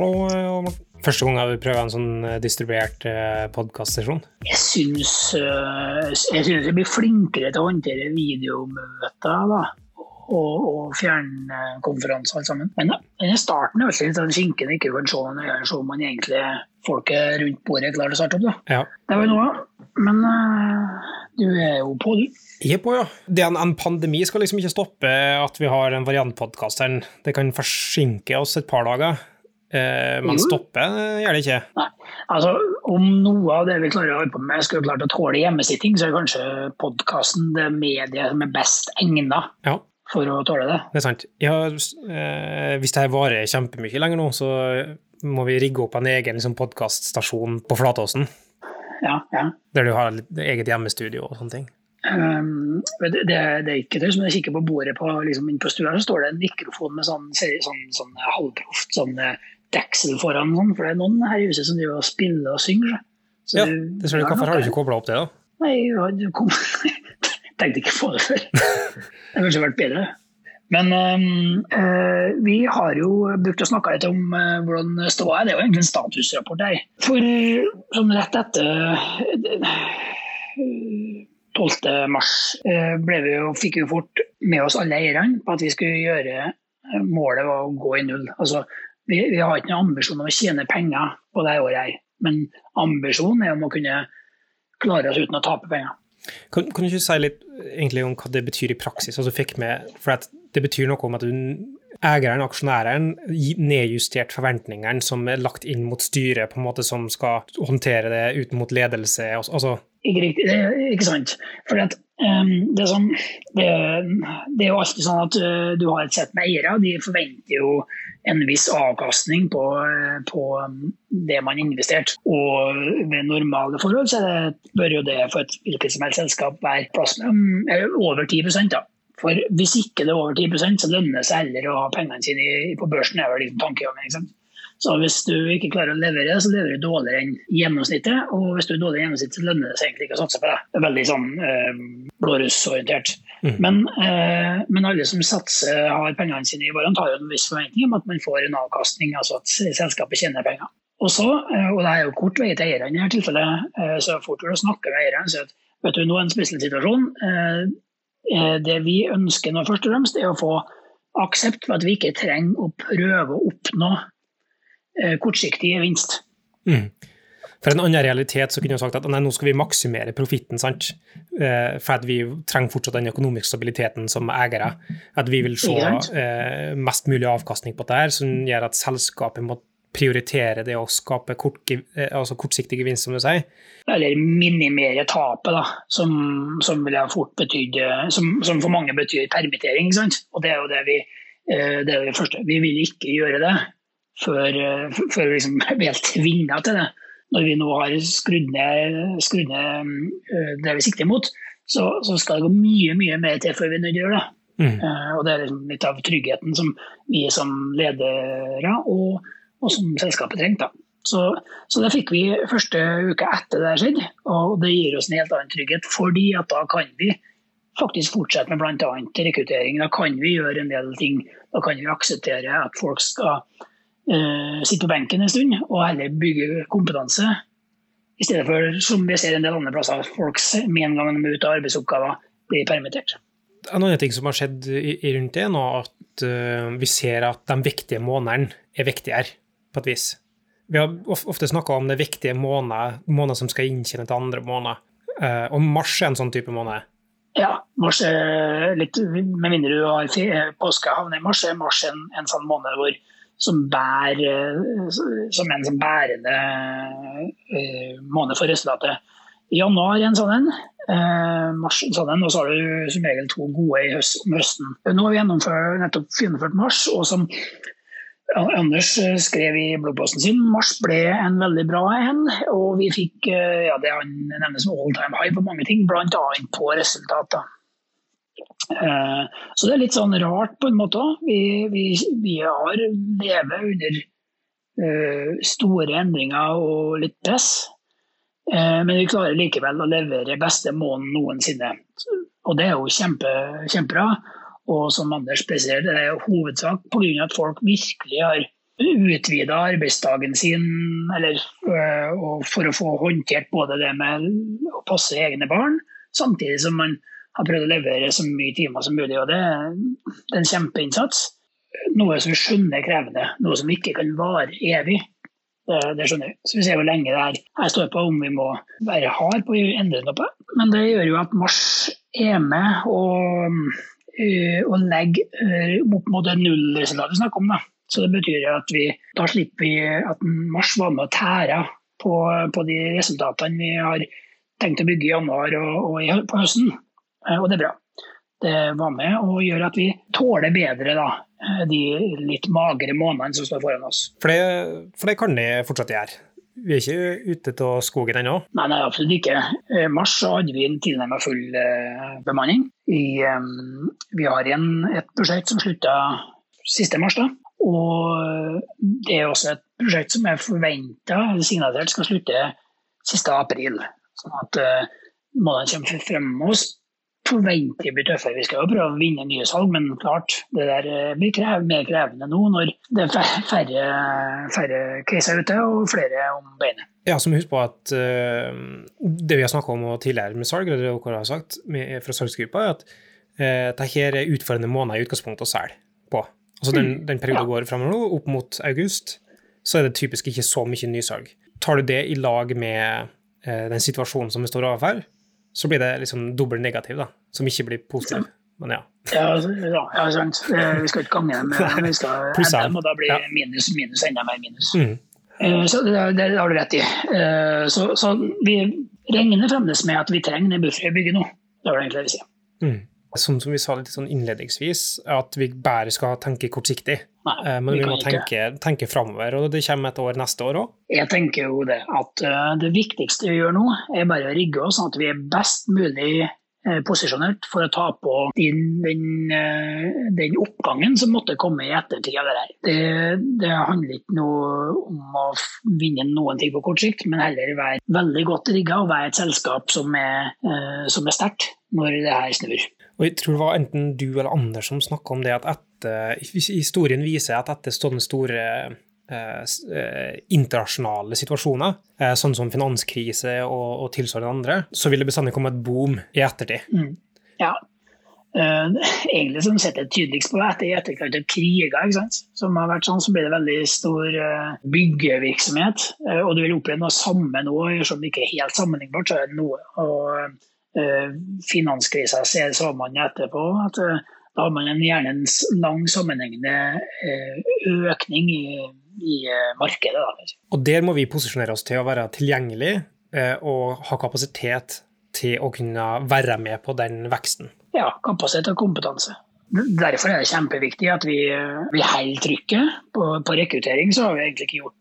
Hallo. Første gang har vi prøvd en sånn eh, distribuert eh, podkastsesjon. Jeg syns, øh, jeg syns jeg blir flinkere til å håndtere videomøter da, og, og fjernkonferanser alt sammen. Men i starten er alltid litt sånn skinken ikke kan se noen øyne, se om man egentlig folket rundt bordet klarer å starte opp. Da. Ja. Det var noe, men du er jo på, du. Jeg er på, ja. Det er en, en pandemi skal liksom ikke stoppe at vi har en variantpodkast her. Det kan forsinke oss et par dager. Eh, stopper Jo. eh, gjør det ikke. Nei, altså Om noe av det vi klarer å holde på med, skulle klart å tåle hjemmesitting, så er kanskje podkasten det mediet som er best egna Ja, for å tåle det. det er sant. Ja, eh, hvis det her varer kjempemye lenger nå, så må vi rigge opp en egen liksom, podkaststasjon på Flatåsen, Ja, ja. der du har eget hjemmestudio og sånne ting. Um, det, det, er ikke tøys, men jeg kikker på bordet på, liksom, inn på stua, så står det en mikrofon med sånn, sånn, sånn, sånn halvproft sånn deksel foran, noen, for det er noen her i huset som driver og spiller og synger. så. Ja, det ser du. Hvorfor har du ikke kobla opp det, da? Nei, jeg kom Tenkte ikke på det før. Det kanskje vært bedre. Men eh, vi har jo brukt å snakke litt om øh, hvordan ståa er. Det er jo egentlig en statusrapport her. For sånn rett etter eh, 12. mars vi jo, fikk vi jo fort med oss alle eierne på at vi skulle gjøre Målet var å gå i null. Altså, vi, vi har ikke noen ambisjon om å tjene penger på det året, her, men ambisjonen er om å kunne klare oss uten å tape penger. Kan, kan du ikke si litt egentlig om hva det betyr i praksis? Altså, med, for at det betyr noe om at du, eieren, aksjonæren, nedjustert forventningene som er lagt inn mot styret, på en måte som skal håndtere det ut mot ledelse. Altså, altså, Ikke riktig, det er ikke sant. For at, det, er sånn, det, det er jo alltid sånn at eh, du har et sett med eiere, de forventer jo en viss avkastning på, eh, på um, det man har investert. Og ved normale forhold så det, bør jo det for et hvilket som helst selskap være plass med um, over 10 da. For hvis ikke det er over 10% så lønner det seg heller å ha pengene sine på børsen. er vel liksom tankegangen? Så hvis du ikke klarer å levere, så leverer du dårligere enn gjennomsnittet. Og hvis du er dårligere enn gjennomsnittet, så lønner det seg egentlig ikke å satse på det. Det er veldig sånn eh, blårussorientert. Mm. Men, eh, men alle som satser, har pengene sine i varene, har jo en viss forventning om at man får en avkastning, altså at selskapet tjener penger. Og så, eh, og det er jo kort vei til eierne i dette tilfellet, eh, så fort du snakker med eierne, så at vet du, nå er en spesiell situasjon. Eh, Det vi ønsker nå først og fremst, er å få aksept for at vi ikke trenger å prøve å oppnå kortsiktig gevinst. mm. For en annen realitet så kunne jeg sagt at nei, nå skal vi maksimere profitten, sant? Eh, for at vi trenger fortsatt den økonomiske stabiliteten som eiere. At vi vil se eh, mest mulig avkastning på dette, som gjør at selskapet må prioritere det å skape kort, eh, altså kortsiktig gevinst, som du sier. Eller minimere tapet, da, som, som, ville ha fort betydd, eh, som, som for mange betyr permittering. sant? Og det er jo det vi, eh, det er det første. Vi vil ikke gjøre det før, eh, før vi liksom blir helt tvinga til det. Når vi nå har skrudd ned, skrudd ned eh, det vi sikter mot, så, så skal det gå mye mye mer til før vi er nødt til å gjøre det. Mm. Uh, Og det er liksom litt av tryggheten som vi som ledere og, og som selskapet trengte. Så, så det fikk vi første uka etter det skjedde, og det gir oss en helt annen trygghet. fordi at da kan vi faktisk fortsette med bl.a. rekruttering. Da kan vi gjøre en del ting. Da kan vi akseptere at folk skal eh, sitte på benken en stund og heller bygge kompetanse. I stedet for, som vi ser en del andre plasser, folk med en gang de er ute av arbeidsoppgaver, blir permittert. En annen ting som har skjedd i, i rundt det, er at uh, vi ser at de viktige månedene er viktigere, på et vis. Vi har ofte snakka om det viktige måneder, måneder som skal inntjene til andre måneder. Uh, og mars er en sånn type måned. Ja, mars er litt, med mindre du har fe- påske havner i mars, er mars en, en sånn måned hvor, som, bærer, eh, som en som bærende eh, måned for resultatet. Januar er en sånn en, eh, mars en sånn en, og så har du som regel to gode i høst, om høsten. Nå har vi gjennomført, nettopp gjennomført mars, og som Anders eh, skrev i bloggposten sin mars ble en veldig bra en. Og vi fikk eh, ja, det han nevner som all time high på mange ting, bl.a. på resultater. Eh, Så det er litt sånn rart på en måte òg. Vi, vi, vi har levet under eh, store endringer og litt press. Eh, Men vi klarer likevel å levere beste måneden noensinne. Og det er jo kjempe, kjempebra. Og som Anders presiserer, det er hovedsak pga. at folk virkelig har utvida arbeidsdagen sin eller, for å få håndtert både det med å passe egne barn, samtidig som man har prøvd å levere så mye timer som mulig. og Det, det er en kjempeinnsats. Noe som vi skjønner er krevende, noe som ikke kan vare evig. Det, det skjønner vi. Så vi ser hvor lenge det er. Jeg står på om vi må være hard på å endre noe. Men det gjør jo at Mars er med og, øh, og legger opp mot det nullresultatet vi snakker om. da så det betyr at vi, da slipper vi at Mars var med og tæra på, på, de resultatene vi har tenkt å bygge i januar og, og på høsten. Eh, og det er bra. Det var med og gjør at vi tåler bedre da, eh, de litt magre månedene som står foran oss. For det, for det kan de fortsatt gjøre? Vi er ikke ute av skogen ennå? Nei, nei, absolutt ikke. I eh, mars hadde vi en tilnærmet full bemanning. I, vi har igjen et prosjekt som slutta siste mars. da, og det er også et prosjekt som er forventa signalisert skal slutte siste april. Sånn at uh, månedene kommer frem med oss forventer det blir tøffere. Vi skal jo prøve å vinne nye salg, men klart, det der eh, blir krev, mer krevende nå når det er færre, færre caser ute og flere om beinet. Ja, så må huske på at uh, det vi har snakka om tidligere med salg, eller det dere har sagt med, fra salgsgruppa, er at uh, dette er utfordrende måneder i utgangspunktet å selge på. Altså den, mm. den perioden ja. går framover nå, opp mot august, så er det typisk ikke så mye nysalg. Tar du det i lag med uh, den situasjonen som vi står overfor, så blir det liksom dobbelt negativ, da, som ikke blir positiv. Men ja. Ja, altså, ja, sant. Vi skal ikke gange skal ende og da blir minus minus enda mer minus. Mm. Eh, så det, det, har du rett i. Eh, så, så vi regner fremdeles med at vi trenger en buffer i bygget nå. Det var det egentlig jeg vi si. Mm som, som vi sa litt sånn innledningsvis, at vi bare skal tenke kortsiktig. Nei, eh, Men vi, vi må tenke, tenke framover, og det kommer et år neste år òg. Jeg tenker jo det at uh, det viktigste vi gjør nå, er bare å rigge oss sånn at vi er best mulig uh, posisjonert for å ta på den, den, den, oppgangen som måtte komme i ettertid av det her. Det, det handler ikke noe om å vinne noen ting på kort sikt, men heller være veldig godt rigga og være et selskap som er, som er sterkt når det her snur. Og jeg tror det var enten du eller andre som snakka om det at etter, historien viser at etter sånne store eh, eh, internasjonale situasjoner, eh, sånn som finanskrise og, og tilsvarende andre, så vil det bestandig komme et boom i ettertid. Mm. Ja. Uh, egentlig som setter tydeligst på etter i etterkant av kriger, som har vært sånn, så blir det veldig stor uh, byggevirksomhet. Uh, og du vil oppleve noe samme nå, som ikke er helt sammenlignbart, så er det noe. Eh, finanskrisa så man etterpå at eh, da har man gjerne en lang sammenhengende eh, økning i, i markedet. Da. Og der må vi posisjonere oss til å være tilgjengelig og ha kapasitet til å kunne være med på den veksten. Ja, kapasitet og kompetanse. Derfor er det kjempeviktig at vi, vi holder trykket. På, på, rekruttering så har vi egentlig ikke gjort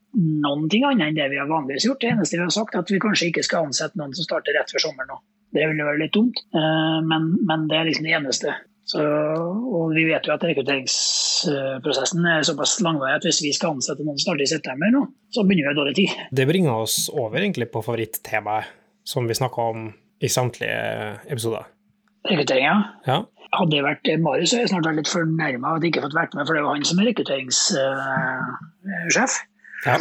noen ting annet enn det vi har vanligvis gjort. Det eneste vi har sagt, er at vi kanskje ikke skal ansette noen som starter rett før sommeren nå. Det ville vært litt dumt, eh, men, men, det er liksom det eneste. Så, og vi vet jo at rekrutteringsprosessen er såpass langvarig at hvis vi skal ansette noen snart i september nå, så begynner vi i dårlig tid. Det bringer oss over egentlig på favorittemaet som vi snakka om i samtlige episoder. Rekrutteringa? Ja. Hadde det vært Marius, hadde jeg snart vært litt fornærma at jeg ikke fått vært med, for det var han som er rekrutteringssjef. Ja.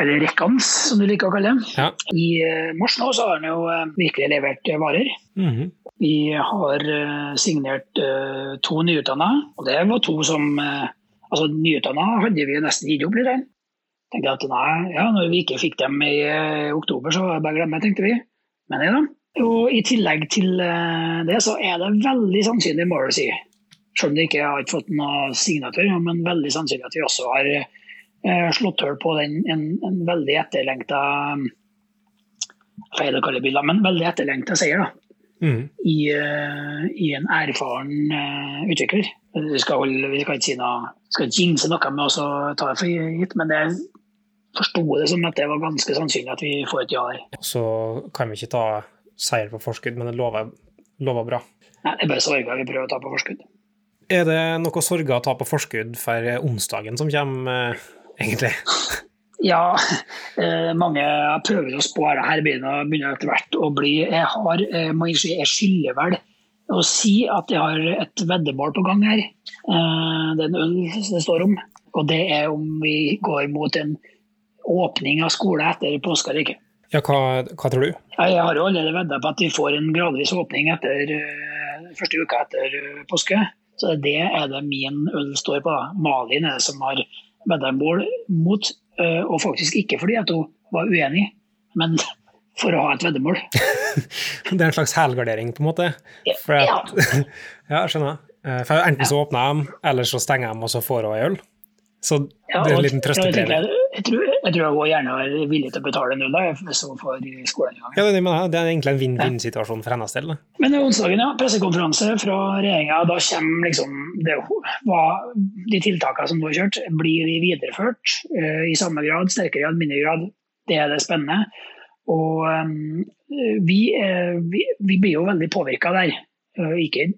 Eller Rekkans, som du liker å kalle det. Ja. I uh, mars nå så har han jo uh, virkelig levert uh, varer. Mm -hmm. Vi har signert to nyutdanna, og det var to som Altså, nyutdanna hadde vi jo nesten gitt opp litt. Jeg Tenkte at nei, ja, når vi ikke fikk dem i oktober, så var det bare å glemme, tenkte vi. Men ja. Og I tillegg til det så er det veldig sannsynlig, si, selv om det ikke har fått noen signatur, men veldig sannsynlig at vi også har Eh, slått hull på den, en, en veldig etterlengta feil å kalle biler, men veldig etterlengta seier da, mm. i, uh, i, en erfaren uh, utvikler. Vi skal, holde, vi skal ikke si noe, skal ikke jinxe noe med å ta det for gitt, men jeg forsto det som at det var ganske sannsynlig at vi får et ja der. Så kan vi ikke ta seier på forskudd, men det lover, lover bra. Nei, det er bare sorger vi prøver å ta på forskudd. Er det noe sorger å ta på forskudd for onsdagen som kommer? Egentlig? Ja, eh, mange prøver å spå her begynner, begynner etter hvert å bli Jeg har, eh, må jeg, jeg skylder vel å si at jeg har et veddemål på gang her. Eh, det er en øl det står om. Og det er om vi går mot en åpning av skole etter påske eller ikke. Ja, hva, hva tror du? Jeg har jo allerede vedda på at vi får en gradvis åpning etter uh, første uka etter uh, påske. Så det er det min øl står på. da. Malin er det som har vedda mål mot, uh, og faktisk ikke fordi at hun var uenig, men for å ha et veddemål. det er en slags helgardering, på en måte? For at, ja. skjønner. For Enten så åpner de, eller så stenger de, og så får hun ei øl. Så det er en liten trøstepremie. Jeg, tror, jeg tror gjerne er villig til å betale null hvis hun får skolen i gang. Ja, det, det er egentlig en vinn-vinn-situasjon for hennes del. Men onsdagen, ja, pressekonferanse fra regjeringa. Da kommer liksom det, hva, de tiltakene som nå er kjørt, blir de videreført uh, i samme grad, sterkere grad, mindre grad. Det er det spennende. Og um, vi, uh, vi, vi, blir jo veldig påvirka der. Uh, ikke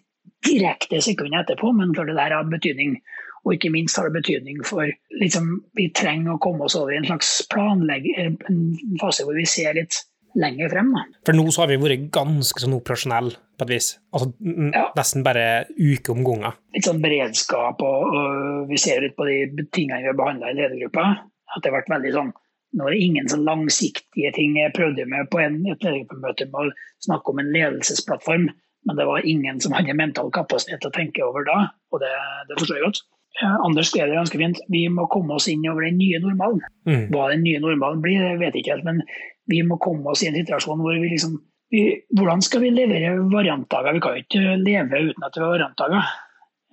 direkte sekundet etterpå, men klart det der har betydning. Og ikke minst har det betydning for liksom, Vi trenger å komme oss over i en slags planlegg, en fase hvor vi ser litt lenger frem. Da. For nå så har vi vært ganske sånn operasjonelle på et vis. Altså ja. Nesten bare uke om gangen. Litt sånn beredskap, og, og vi ser litt på de tingene vi har behandla i ledergruppa. At det har vært veldig sånn nå er det ingen sånn langsiktige ting. Jeg prøvde med på en, et ledergruppemøte med å snakke om en ledelsesplattform, men det var ingen som hadde mental kapasitet til å tenke over da, og det, det forstår jeg godt. Anders skrev det ganske fint. Vi må komme oss inn over den nye normalen. Mm. Hva den nye normalen blir, det vet jeg ikke helt. Men vi må komme oss i en situasjon hvor vi liksom vi, Hvordan skal vi levere variantdager? Vi kan jo ikke leve uten at vi har variantdager.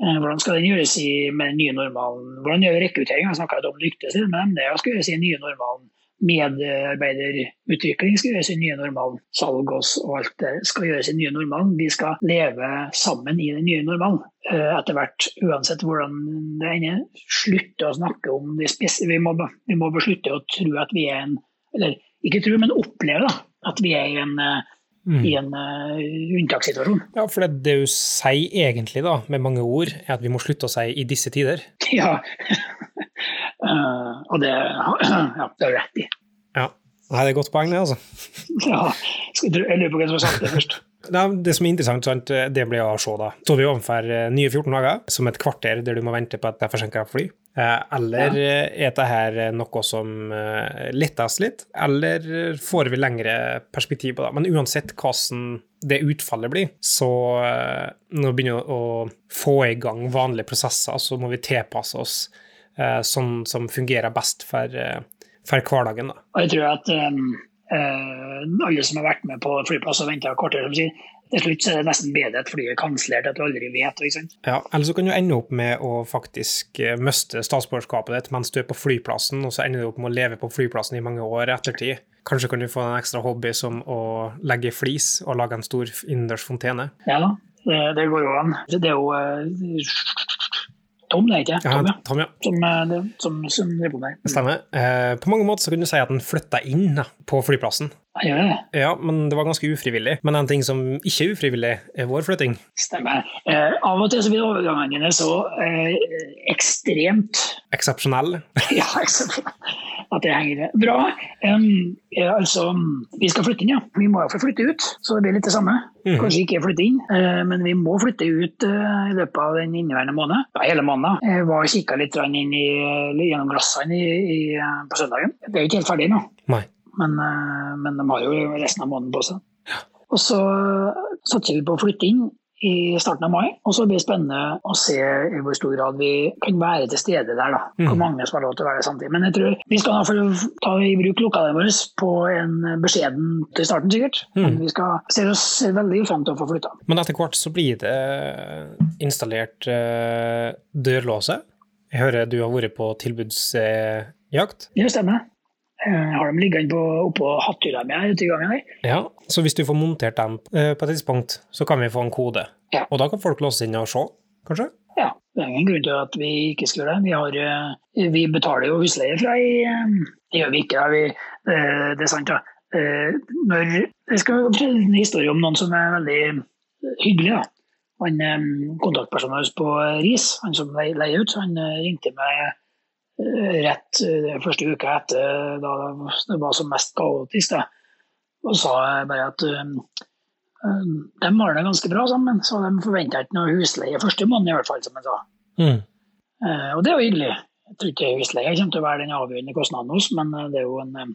Eh, hvordan skal den gjøres i, med den nye normalen? Hvordan gjør rekruttering? Jeg snakka om lyktes men. Det skal gjøres i den nye normalen medarbeiderutvikling skal gjøres i nye normalen. Salg og alt det skal gjøres i nye normalen. Vi skal leve sammen i den nye normalen. Eh, etter hvert, uansett hvordan det ender. Slutte å snakke om det spesielle. Vi må, vi må beslutte å tro at vi er en Eller ikke tro, men oppleve da, at vi er i en mm. i en uh, unntakssituasjon. Ja, for det, det du sier egentlig, da, med mange ord, er at vi må slutte å si 'i disse tider'. Ja. Uh, og det, ja, det har du rett i. Ja. Nei, det er et godt poeng, det, altså. ja. Jeg lurer på hvem som har sagt det først. Det som er interessant, sant, det blir å se. da. Står vi overfor eh, nye 14 dager, som et kvarter der du må vente på at det er forsinka fly? Eh, eller ja. er dette noe som lettes litt, eller får vi lengre perspektiv på det? Men uansett hvordan det utfallet blir, så når vi begynner å få i gang vanlige prosesser, så må vi tilpasse oss sånn som fungerer best for, for hverdagen. Da. Og jeg tror at um, alle som har vært med på flyplass og venta kvarter, som sier til slutt er det nesten bedre at flyet er kansellert, at du aldri vet. Ikke sant? Ja, Eller så kan du ende opp med å faktisk eh, miste statsborgerskapet ditt mens du er på flyplassen, og så ender du opp med å leve på flyplassen i mange år i ettertid. Kanskje kan du få en ekstra hobby som å legge flis og lage en stor innendørs fontene. Ja da, det, det går jo an. Det er jo Tom, det er ikke Tom, ja. Tom, ja. Som, eh, som, som som med. Stemmer. Eh, på mange måter så kunne du si at den flytta inn på flyplassen. Ja, det. ja, men det var ganske ufrivillig. Men en ting som ikke er ufrivillig, er vår flytting. Stemmer. Eh, av og til så blir overgangene så eh, ekstremt Eksepsjonelle. ja, eksepsjonelle at det henger bra. Um, ja, altså, vi skal flytte inn, ja. Vi må få flytte ut, så det blir litt det samme. Mm. Kanskje ikke flytte inn, eh, men vi må flytte ut uh, i løpet av den inneværende måned. Ja, hele måneden. Jeg var og kikka litt inn i, gjennom glassene i, i, på søndagen. Det er jo ikke helt ferdig nå, men, uh, men, de har jo resten av måneden på seg. Og så satser vi på å flytte inn i starten av mai. Og så blir det spennende å se i hvor stor grad vi kan være til stede der. da. Hvor mm. mange som har lov til å være samtidig. Men jeg tror vi skal iallfall ta i bruk lokalene våre på en beskjeden til starten, sikkert. Mm. Men vi skal se oss veldig fram til å få flytta. Men etter hvert så blir det installert uh, dørlåse. Jeg hører du har vært på tilbudsjakt? Ja, stemmer. Jeg har dem liggende oppå hatthylla mi ute i gangen her. Ja, så hvis du får montert dem eh, på et tidspunkt, så kan vi få en kode? Ja. Og da kan folk låse inn og se, kanskje? Ja, det er ingen grunn til at vi ikke skal gjøre det. Vi, har, eh, vi betaler jo husleie fra i eh, Det gjør vi ikke. Vi, det er sant, da. Når, jeg skal fortelle en historie om noen som er veldig hyggelig. da. Han Kontaktpersonen på RIS, han som leier ut, han ringte meg rett den første uka etter da det var som mest kaotisk. Da. Og sa bare at um, de har det ganske bra sammen, så de forventa ikke noe husleie første måned, i hvert fall, som han sa. Mm. Uh, og det er jo hyggelig. Jeg tror ikke husleie kommer til å være den avgjørende kostnaden hos, men det er jo en,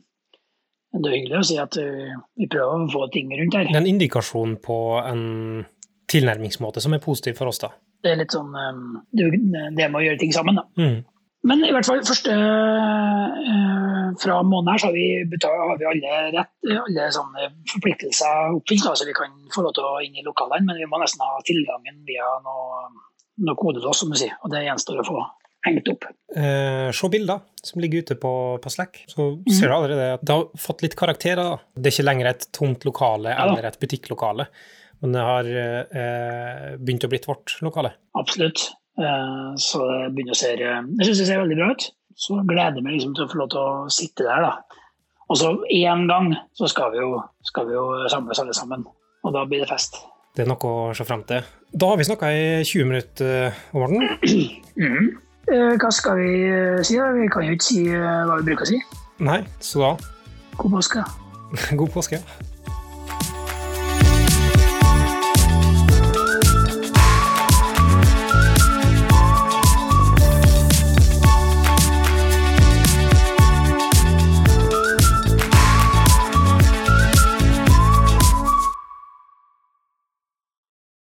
det er hyggelig å si at vi prøver å få ting rundt her. Det er en indikasjon på en tilnærmingsmåte som er positiv for oss, da. Det er litt sånn det, det med å gjøre ting sammen, da. Mm. Men i hvert fall første fra måneden her så har vi, betalt, har vi alle, rett, alle forpliktelser oppfylt, så vi kan få lov til å inn i lokalene, men vi må nesten ha tilgangen via noe, noe kodelås, som du sier. Og det gjenstår å få hengt opp. Eh, se bilder som ligger ute på, på Slack, så ser du allerede at det har fått litt karakterer. Det er ikke lenger et tomt lokale eller et butikklokale, men det har eh, begynt å blitt vårt lokale. Absolutt. Eh, Så det begynner å se Jeg syns det ser veldig bra ut. Så gleder jeg meg liksom til å få lov til å sitte der, da. Og så én gang så skal vi, jo, skal vi jo samles alle sammen. Og da blir det fest. Det er noe å se frem til. Da har vi snakka i 20 minutter, Morten. Mhm. Eh, Hva skal vi eh, si? da? Vi kan jo ikke si eh, hva vi bruker å si. Nei, så da God påske. God påske.